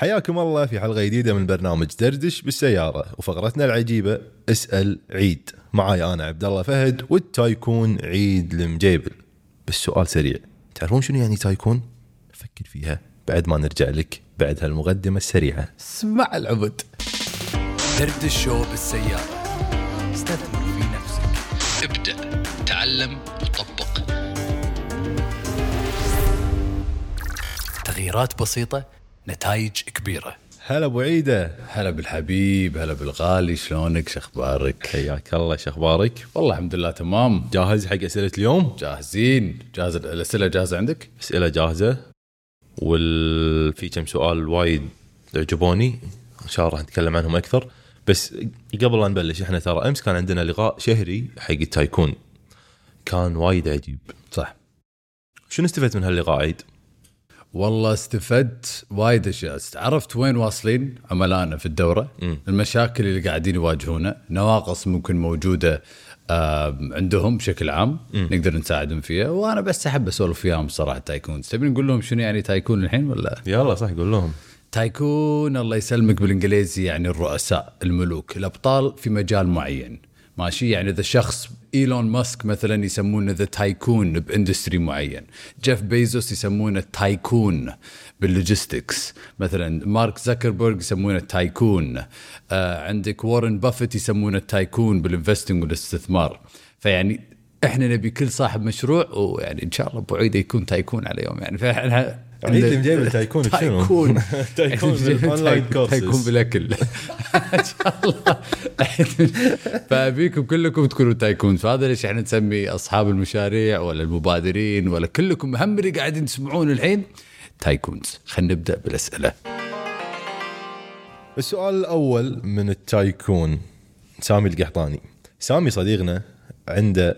حياكم الله في حلقة جديدة من برنامج دردش بالسيارة. وفقرتنا العجيبة اسأل عيد. معاي أنا عبد الله فهد والتايكون عيد المجيبل بس سؤال سريع. تعرفون شنو يعني تايكون؟ فكر فيها. بعد ما نرجع لك بعد هالمقدمة السريعة. اسمع العبد. درد الشو بالسيارة. استثمر في نفسك. ابدأ. تعلم. وطبق تغييرات بسيطة نتائج كبيرة. هلا أبو عيدة. هلا بالحبيب هلا بالغالي شلونك؟ شخبارك حياك الله شو أخبارك؟ والله الحمد لله تمام. جاهز حق أسئلة اليوم؟ جاهزين. جاهز الأسئلة جاهزة عندك؟ أسئلة جاهزة. وال في كم سؤال وايد عجبوني إن شاء الله راح نتكلم عنهم أكثر. بس قبل لا نبلش إحنا ترى أمس كان عندنا لقاء شهري حق التايكون. كان وايد عجيب. صح. شنو استفدت من هاللقاء عيد؟ والله استفدت وايد أشياء. عرفت وين واصلين عملائنا في الدورة؟ مم. المشاكل اللي قاعدين يواجهونها نواقص ممكن موجودة عندهم بشكل عام نقدر نساعدهم فيها. وأنا بس أحب أسولف فيهم صراحة تايكونز. تبي نقول لهم شنو يعني تايكون الحين ولا؟ يلا صح قول لهم. تايكون الله يسلمك بالإنجليزي يعني الرؤساء الملوك الأبطال في مجال معين. ماشي؟ يعني إذا شخص إيلون ماسك مثلا يسمونه the tycoon ب industry معين. جيف بيزوس يسمونه tycoon بال logistics. مثلا مارك زكربرج يسمونه tycoon آه عندك وارن بافيت يسمونه tycoon بال investing والاستثمار. فيعني إحنا نبي كل صاحب مشروع ويعني إن شاء الله ابو يكون tycoon على يوم يعني فإحنا عيد اللي مجيب؟ tycoon tycoon بال online courses. tycoon بالأكل. إن شاء الله. فأبيكم كلكم تكونوا تايكون فهذا ليش إحنا نسمي أصحاب المشاريع ولا المبادرين ولا كلكم هم اللي قاعدين تسمعون الحين تايكونز خلينا نبدأ بالأسئلة. السؤال الأول من التايكون سامي القحطاني. سامي صديقنا عنده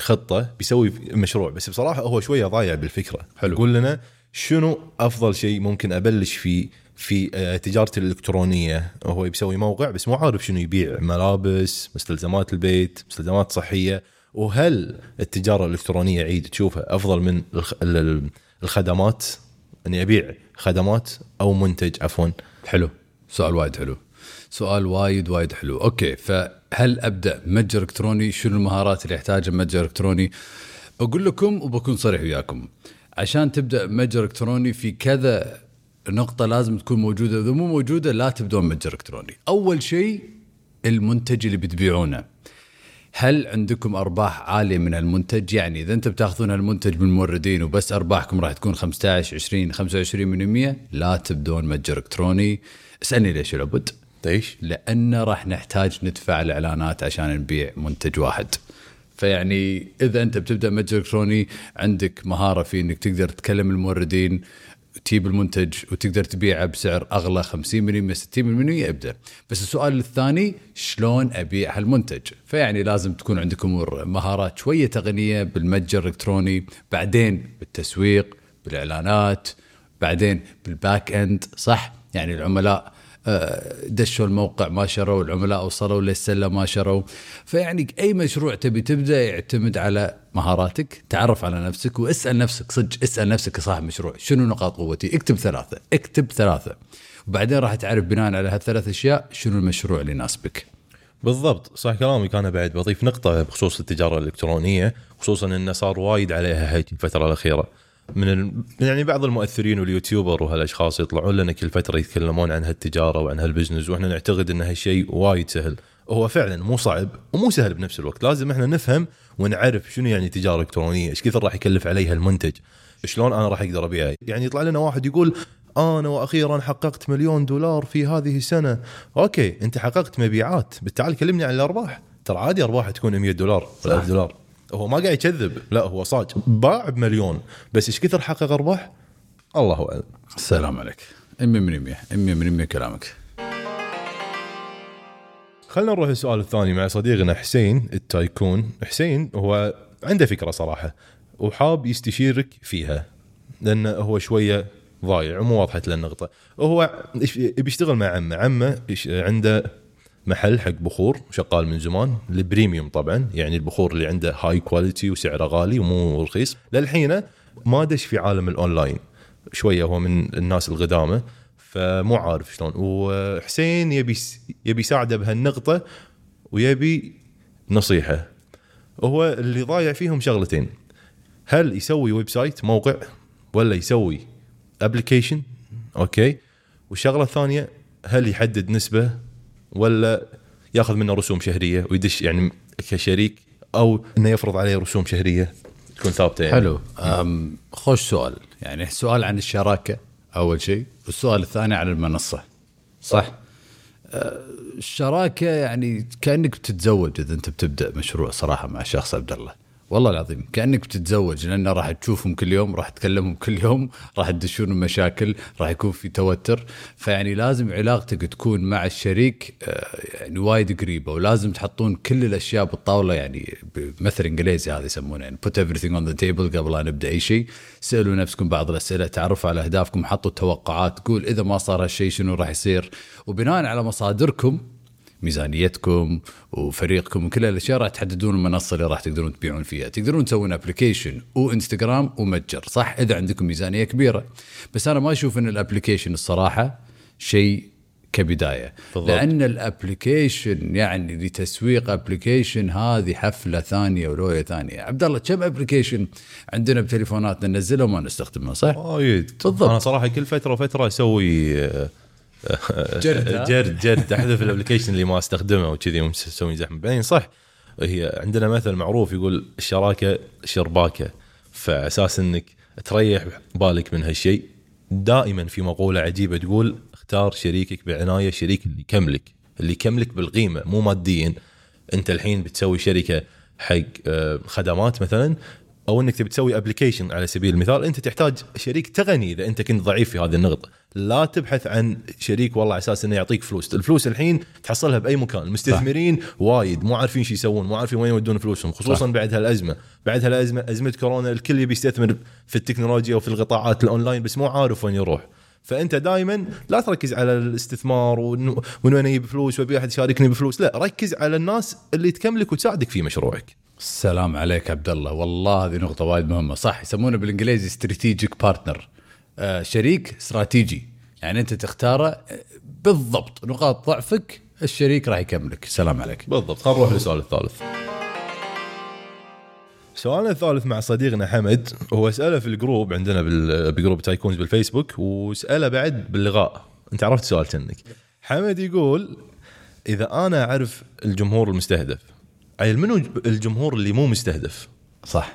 خطة بيسوي مشروع بس بصراحة هو شوية ضايع بالفكرة. حلو. قول لنا شنو أفضل شيء ممكن أبلش فيه في آه، تجارتي الإلكترونية؟ هو بيسوي موقع بس مو عارف شنو يبيع. ملابس مستلزمات البيت مستلزمات صحية. وهل التجارة الإلكترونية عيد تشوفها أفضل من الخ- ال- ال- الخدمات؟ إني أبيع خدمات أو منتج عفوا. حلو. سؤال وايد حلو. سؤال وايد وايد حلو. okay فهل أبدأ متجر إلكتروني؟ شنو المهارات اللي يحتاجها متجر إلكتروني؟ أقول لكم وبكون صريح وياكم. عشان تبدأ متجر إلكتروني في كذا نقطة لازم تكون موجودة إذا مو موجودة لا تبدون متجر إلكتروني أول شيء المنتج اللي بتبيعونه هل عندكم أرباح عالية من المنتج؟ يعني إذا انت بتاخذون المنتج من الموردين وبس أرباحكم راح تكون 15 20 25 من 100 لا تبدون متجر إلكتروني. اسألني ليش العبد؟ ليش؟ لأن راح نحتاج ندفع الإعلانات عشان نبيع منتج واحد. فيعني إذا أنت بتبدأ متجر إلكتروني عندك مهارة في إنك تقدر تكلم الموردين تجيب المنتج وتقدر تبيعه بسعر أغلى 50% 60% ابدأ بس السؤال الثاني شلون أبيع هالمنتج؟ فيعني لازم تكون عندكم مهارات شوية تقنية بالمتجر الإلكتروني بعدين بالتسويق بالإعلانات بعدين بال back end صح؟ يعني العملاء دشوا الموقع ما شروا العملاء وصلوا للسلة ما شروا. فيعني أي مشروع تبي تبدأ يعتمد على مهاراتك تعرف على نفسك واسأل نفسك صدق اسأل نفسك كصاحب مشروع شنو نقاط قوتي؟ اكتب ثلاثة اكتب ثلاثة. وبعدين راح تعرف بناء على هالثلاث أشياء شنو المشروع اللي يناسبك. بالضبط صح كلامك. أنا بعد بضيف نقطة بخصوص التجارة الإلكترونية خصوصا إنه صار وايد عليها هيك الفترة الأخيرة. من ال... يعني بعض المؤثرين واليوتيوبر وهالأشخاص يطلعون لنا كل فترة يتكلمون عن هالتجارة وعن هالبزنس وإحنا نعتقد إن هالشيء وايد سهل. هو فعلا مو صعب ومو سهل بنفس الوقت. لازم إحنا نفهم ونعرف شنو يعني تجارة إلكترونية إيش كثر راح يكلف عليها المنتج شلون أنا راح أقدر ابيعه يعني يطلع لنا واحد يقول آنا وأخيرا حققت مليون دولار في هذه السنة. أوكي أنت حققت مبيعات بالتالي كلمني عن الأرباح. ترى عادي ارباح تكون 100 دولار ولا 1000 دولار. هو ما قاعد يكذب. لا هو صاج. باع بمليون. بس إيش كثر حقق أرباح؟ الله أعلم. السلام عليك. 100 من 100 100 من 100 كلامك. خلينا نروح للسؤال الثاني مع صديقنا حسين ال tycoon. حسين هو عنده فكرة صراحة وحاب يستشيرك فيها لأنه هو شوية ضايع ومو واضحة له النقطه هو بيشتغل مع عمه. عمه عنده؟ محل حق بخور شغال من زمان ال premium طبعا يعني البخور اللي عنده high quality وسعره غالي ومو رخيص. للحين ما دش في عالم الاونلاين شوية هو من الناس القدامى فمو عارف شلون. وحسين يبي يبي يساعده بهالنقطة ويبي نصيحة. هو اللي ضايع فيهم شغلتين. هل يسوي website موقع ولا يسوي application okay. والشغلة الثانية هل يحدد نسبة ولا ياخذ منه رسوم شهرية ويدش يعني كشريك أو إنه يفرض عليه رسوم شهرية تكون ثابتة يعني. حلو. خوش سؤال. يعني سؤال عن الشراكة أول شيء. والسؤال الثاني عن المنصة. صح. أه، الشراكة يعني كأنك بتتزوج إذا أنت بتبدأ مشروع صراحة مع شخص عبد الله. والله العظيم كأنك بتتزوج لأنه راح تشوفهم كل يوم راح تكلمهم كل يوم راح تدشون مشاكل راح يكون في توتر. فيعني لازم علاقتك تكون مع الشريك آه، يعني وايد قريبة ولازم تحطون كل الأشياء بالطاولة يعني بمثل إنجليزي هذا يسمونه يعني put everything on the table قبل لا نبدأ أي شيء. سألوا نفسكم بعض الأسئلة تعرفوا على أهدافكم حطوا توقعات قول إذا ما صار هالشيء شنو راح يصير. وبناء على مصادركم ميزانيتكم وفريقكم وكل الأشياء راح تحددون المنصة اللي راح تقدرون تبيعون فيها، تقدرون تسوون application وإنستغرام ومتجر، صح؟ إذا عندكم ميزانية كبيرة، بس أنا ما أشوف إن ال application الصراحة شيء كبداية. بالضبط. لأن ال application يعني لتسويق application هذه حفلة ثانية ولوية ثانية. عبد الله كم application عندنا بتليفوناتنا؟ ننزلها وما نستخدمها صح؟ وايد. بالضبط. أنا صراحة كل فترة وفترة أسوي جرد،؟ جرد جرد. أحذف الأبلكيشن اللي ما أستخدمه وكذي ومسوي زحمة. بعدين صح هي عندنا مثل معروف يقول الشراكه شرباكة. فاساس إنك تريح بالك من هالشيء. دائما في مقولة عجيبة تقول اختار شريكك بعناية شريك اللي يكملك. اللي يكملك بالقيمة مو ماديا. أنت الحين بتسوي شركة حق آه، خدمات مثلا أو إنك تبي تسوي application على سبيل المثال. أنت تحتاج شريك تقني إذا أنت كنت ضعيف في هذه النقطة. لا تبحث عن شريك والله على أساس إنه يعطيك فلوس. الفلوس الحين تحصلها بأي مكان. المستثمرين وايد مو عارفين شو يسوون مو عارفين وين يودون فلوسهم خصوصا صح. بعد هالأزمة. بعد هالأزمة أزمة كورونا الكل يبي يستثمر في التكنولوجيا وفي القطاعات الأونلاين بس مو عارف وين يروح. فأنت دائما لا تركز على الاستثمار ومن وين أجيب فلوس وأبي أحد يشاركني بفلوس. لا ركز على الناس اللي تكملك وتساعدك في مشروعك. السلام عليك عبد الله. والله هذه نقطة وايد مهمة. صح يسمونه بالإنجليزي strategic partner شريك استراتيجي. يعني انت تختاره آه، بالضبط. نقاط ضعفك الشريك راح يكملك. السلام عليك. بالضبط. خلينا نروح للسؤال الثالث. سؤالنا الثالث مع صديقنا حمد. هو سأله في ال group عندنا ب group tycoons بالفيسبوك وسأله بعد باللقاء. انت عرفت السؤال كنك حمد يقول إذا أنا أعرف الجمهور المستهدف عيل منو الجمهور اللي مو مستهدف؟ صح.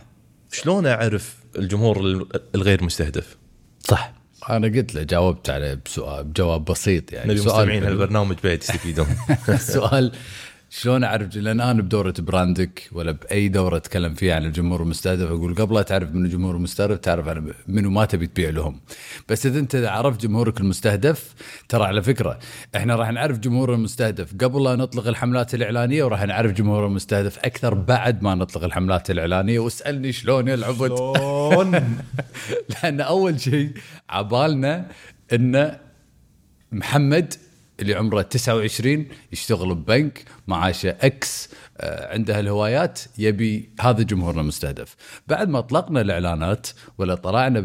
شلون أعرف الجمهور ال- الغير مستهدف؟ صح. أنا قلت له جاوبت عليه بسؤال بجواب بسيط يعني. نبي سؤال مستمعين حلو. هالبرنامج بعد يستفيدون. السؤال شلون أعرف؟ لأن أنا بدورة براندك ولا بأي دورة أتكلم فيها عن الجمهور المستهدف. أقول قبل لا تعرف من الجمهور المستهدف تعرف على منو ما تبي تبيع لهم. بس إذا أنت عرفت جمهورك المستهدف ترى على فكرة إحنا راح نعرف جمهور المستهدف. قبل لا نطلق الحملات الإعلانية وراح نعرف جمهور المستهدف أكثر بعد ما نطلق الحملات الإعلانية. واسألني شلون يا العبد. لأن أول شيء عبالنا إن محمد اللي عمره 29 يشتغل ببنك معاشه إكس آه، عنده هالهوايات يبي هذا جمهورنا المستهدف بعد ما اطلقنا الإعلانات ولا طلعنا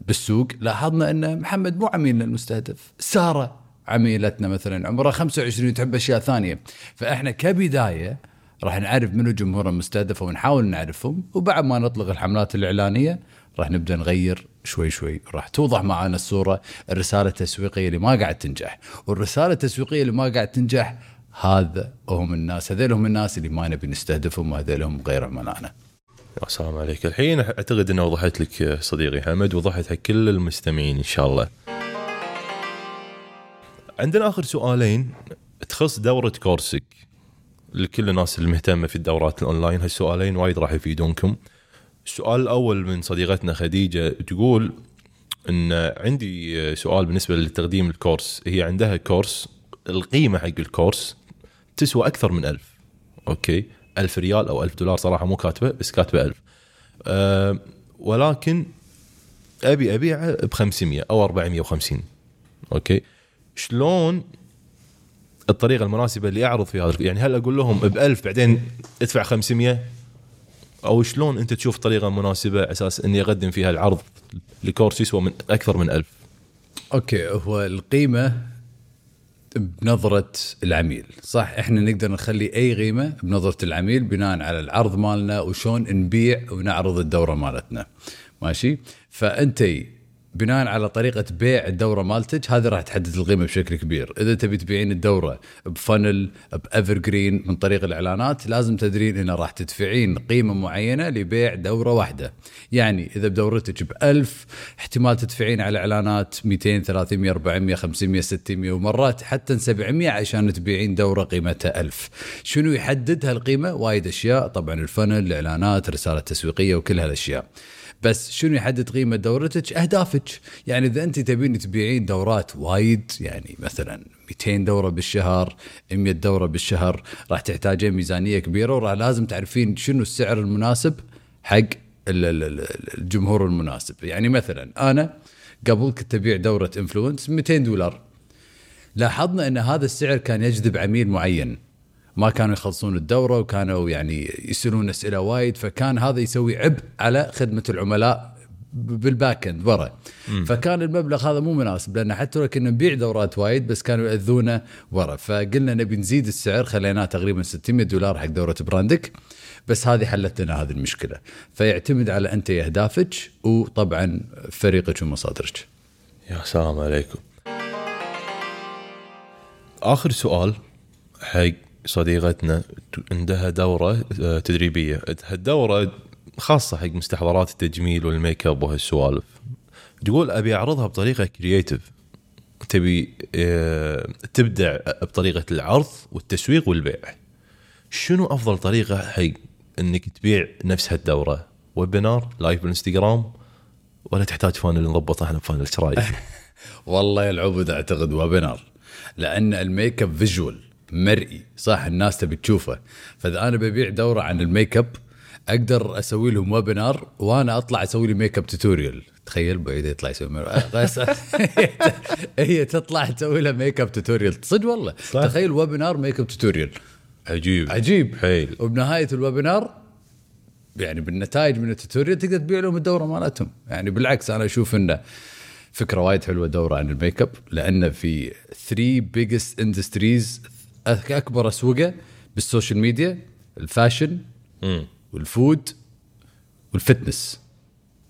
بالسوق لاحظنا أن محمد مو عميلنا المستهدف. سارة عميلتنا مثلا عمرها 25 تحب أشياء ثانية. فإحنا كبداية راح نعرف منو جمهورنا المستهدف ونحاول نعرفهم. وبعد ما نطلق الحملات الإعلانية راح نبدأ نغير شوي شوي راح توضح معنا الصورة الرسالة التسويقية اللي ما قاعد تنجح. والرسالة التسويقية اللي ما قاعد تنجح هذا هم الناس هذول هم الناس اللي ما نبي نستهدفهم وهذول هم غير عملائنا يا سلام عليك. الحين أعتقد إنه وضحت لك صديقي حمد وضحت حق كل المستمعين إن شاء الله. عندنا آخر سؤالين. تخص دورة كورسك. لكل الناس المهتمة في الدورات الأونلاين هالسؤالين وايد راح يفيدونكم. السؤال الأول من صديقتنا خديجة تقول إن عندي سؤال بالنسبة لتقديم ال course. هي عندها course القيمة حق ال course تسوى أكثر من ألف. okay؟ ألف ريال أو ألف دولار صراحة مو كاتبة بس كاتبة ألف. أه ولكن أبي أبيعه ب 500 أو 450 okay؟ شلون الطريقة المناسبة اللي اعرض فيها يعني هل أقول لهم ب 1000 بعدين ادفع 500 أو شلون أنت تشوف طريقة مناسبة على أساس إني أقدم فيها العرض ل course يسوى من أكثر من 1000 okay هو القيمة بنظرة العميل صح؟ إحنا نقدر نخلي أي قيمة بنظرة العميل بناء على العرض مالنا وشون نبيع ونعرض الدورة مالتنا. ماشي؟ فأنت بناء على طريقة بيع الدورة مالتك هذه راح تحدد القيمة بشكل كبير. إذا تبي تبيعين الدورة ب funnel ب evergreen من طريق الإعلانات لازم تدرين إنه راح تدفعين قيمة معينة لبيع دورة واحدة. يعني إذا بدورتك ب 1000 احتمال تدفعين على إعلانات 200 300 400 500 600 ومرات حتى 700 عشان تبيعين دورة قيمتها 1000 شنو يحدد هالقيمة؟ وايد أشياء طبعا الفنل الإعلانات الرساله التسويقيه وكل هالأشياء. بس شنو يحدد قيمة دورتك؟ أهدافك. يعني إذا أنت تبين تبيعين دورات وايد يعني مثلا 200 دورة بالشهر 100 دورة بالشهر راح تحتاجين ميزانية كبيرة وراح لازم تعرفين شنو السعر المناسب حق الجمهور المناسب. يعني مثلا أنا قبل كنت أبيع دورة influence 200 دولار. لاحظنا إن هذا السعر كان يجذب عميل معين. ما كانوا يخلصون الدورة وكانوا يعني يسألون أسئلة وايد فكان هذا يسوي عبء على خدمة العملاء بال back end ورا. فكان المبلغ هذا مو مناسب لأن حتى لو كنا نبيع دورات وايد بس كانوا ياذونا ورا. فقلنا نبي نزيد السعر خليناه تقريبا 600 دولار حق دورة brand ك بس هذه حلت لنا هذه المشكلة. فيعتمد على أنت أهدافك وطبعا فريقك ومصادرك. يا سلام عليكم. آخر سؤال حق صديقتنا عندها دورة آه، تدريبية. هالدوره خاصة حق مستحضرات التجميل والميك اب وهالسوالف. تقول أبي أعرضها بطريقة creative تبي آه، تبدع بطريقة العرض والتسويق والبيع. شنو أفضل طريقة حق إنك تبيع نفس هالدورة؟ webinar live بالإنستغرام ولا تحتاج funnel نضبطه إحنا ب funnel إيش رايك؟ والله يا العبد أعتقد webinar لأن ال makeup visual. مرئي صح؟ الناس تبي تشوفه. فإذا أنا ببيع دورة عن الميك اب أقدر أسوي لهم webinar وأنا أطلع أسوي لي makeup tutorial تخيل بعيد يطلع يسوي هي تطلع تسوي لها makeup tutorial صدق والله. صح. تخيل webinar makeup tutorial عجيب. عجيب. حيل. وبنهاية ال webinar يعني بالنتائج من ال tutorial تقدر تبيع لهم الدورة مالتهم. يعني بالعكس أنا أشوف إنه فكرة وايد حلوة دورة عن الميك اب لأن في 3 biggest industries أكبر أسواق بالسوشيال ميديا الفاشن والفود والفتنس.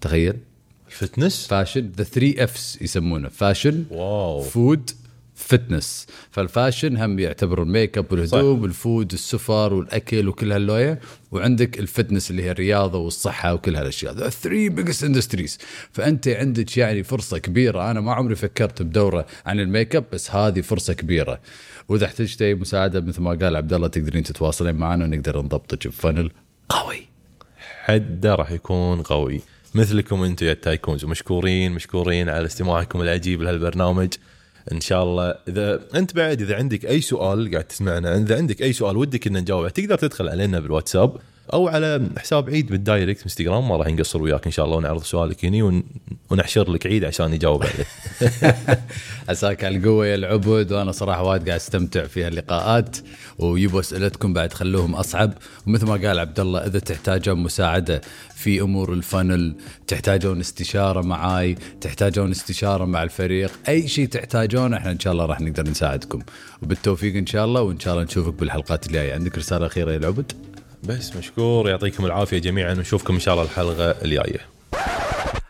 تخيل. ال fitness؟ fashion the 3 Fs يسمونه. fashion واو. food fitness فال fashion هم يعتبروا الميك اب والهدوم وال food السفر والأكل وكل هاللوية. وعندك ال fitness اللي هي الرياضة والصحة وكل هالأشياء. the 3 biggest industries فأنت عندك يعني فرصة كبيرة. أنا ما عمري فكرت بدورة عن الميك اب بس هذه فرصة كبيرة. وإذا احتجت أي مساعدة مثل ما قال عبد الله تقدرين تتواصلين معنا ونقدر نضبطك ب funnel قوي. حده راح يكون قوي. مثلكم أنتم يا ال tycoons ومشكورين مشكورين على استماعكم العجيب لهالبرنامج. إن شاء الله. إذا أنت بعد إذا عندك أي سؤال قاعد تسمعنا إذا عندك أي سؤال ودك ان نجاوبه تقدر تدخل علينا بالواتساب. أو على حساب عيد بال direct انستغرام ما راح نقصر وياك إن شاء الله ونعرض سؤالك هني ونحشر لك عيد عشان يجاوب عليه. عساك على القوة يا العبد وأنا صراحة وايد قاعد أستمتع في هاللقاءات ويبوا أسئلتكم بعد خلوهم أصعب. ومثل ما قال عبد الله إذا تحتاجون مساعدة في أمور الفنل تحتاجون استشارة معاي تحتاجون استشارة مع الفريق أي شيء تحتاجونه إحنا إن شاء الله راح نقدر نساعدكم. وبالتوفيق إن شاء الله وإن شاء الله نشوفك بالحلقات الجاية. عندك رسالة أخيرة يا العبد؟ بس مشكور يعطيكم العافية جميعا ونشوفكم إن شاء الله الحلقة الجاية.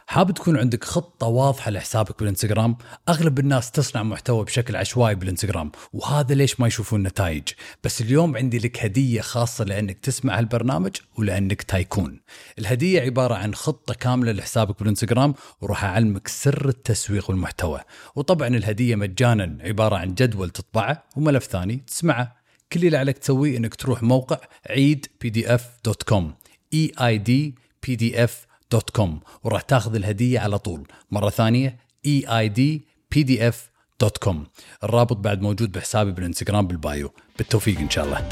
حاب تكون عندك خطة واضحة لحسابك بالإنستغرام؟ أغلب الناس تصنع محتوى بشكل عشوائي بالإنستغرام وهذا ليش ما يشوفون نتائج؟ بس اليوم عندي لك هدية خاصة لأنك تسمع هالبرنامج ولأنك tycoon. الهدية عبارة عن خطة كاملة لحسابك بالإنستغرام وراح أعلمك سر التسويق والمحتوى. وطبعا الهدية مجانا عبارة عن جدول تطبعه وملف ثاني تسمعه. كل اللي عليك تسويه إنك تروح موقع عيد PDF dot com E I D P D F dot com وراح تاخذ الهدية على طول. مرة ثانية E I D P D F dot com الرابط بعد موجود بحسابي بالإنستغرام بال bio. بالتوفيق إن شاء الله.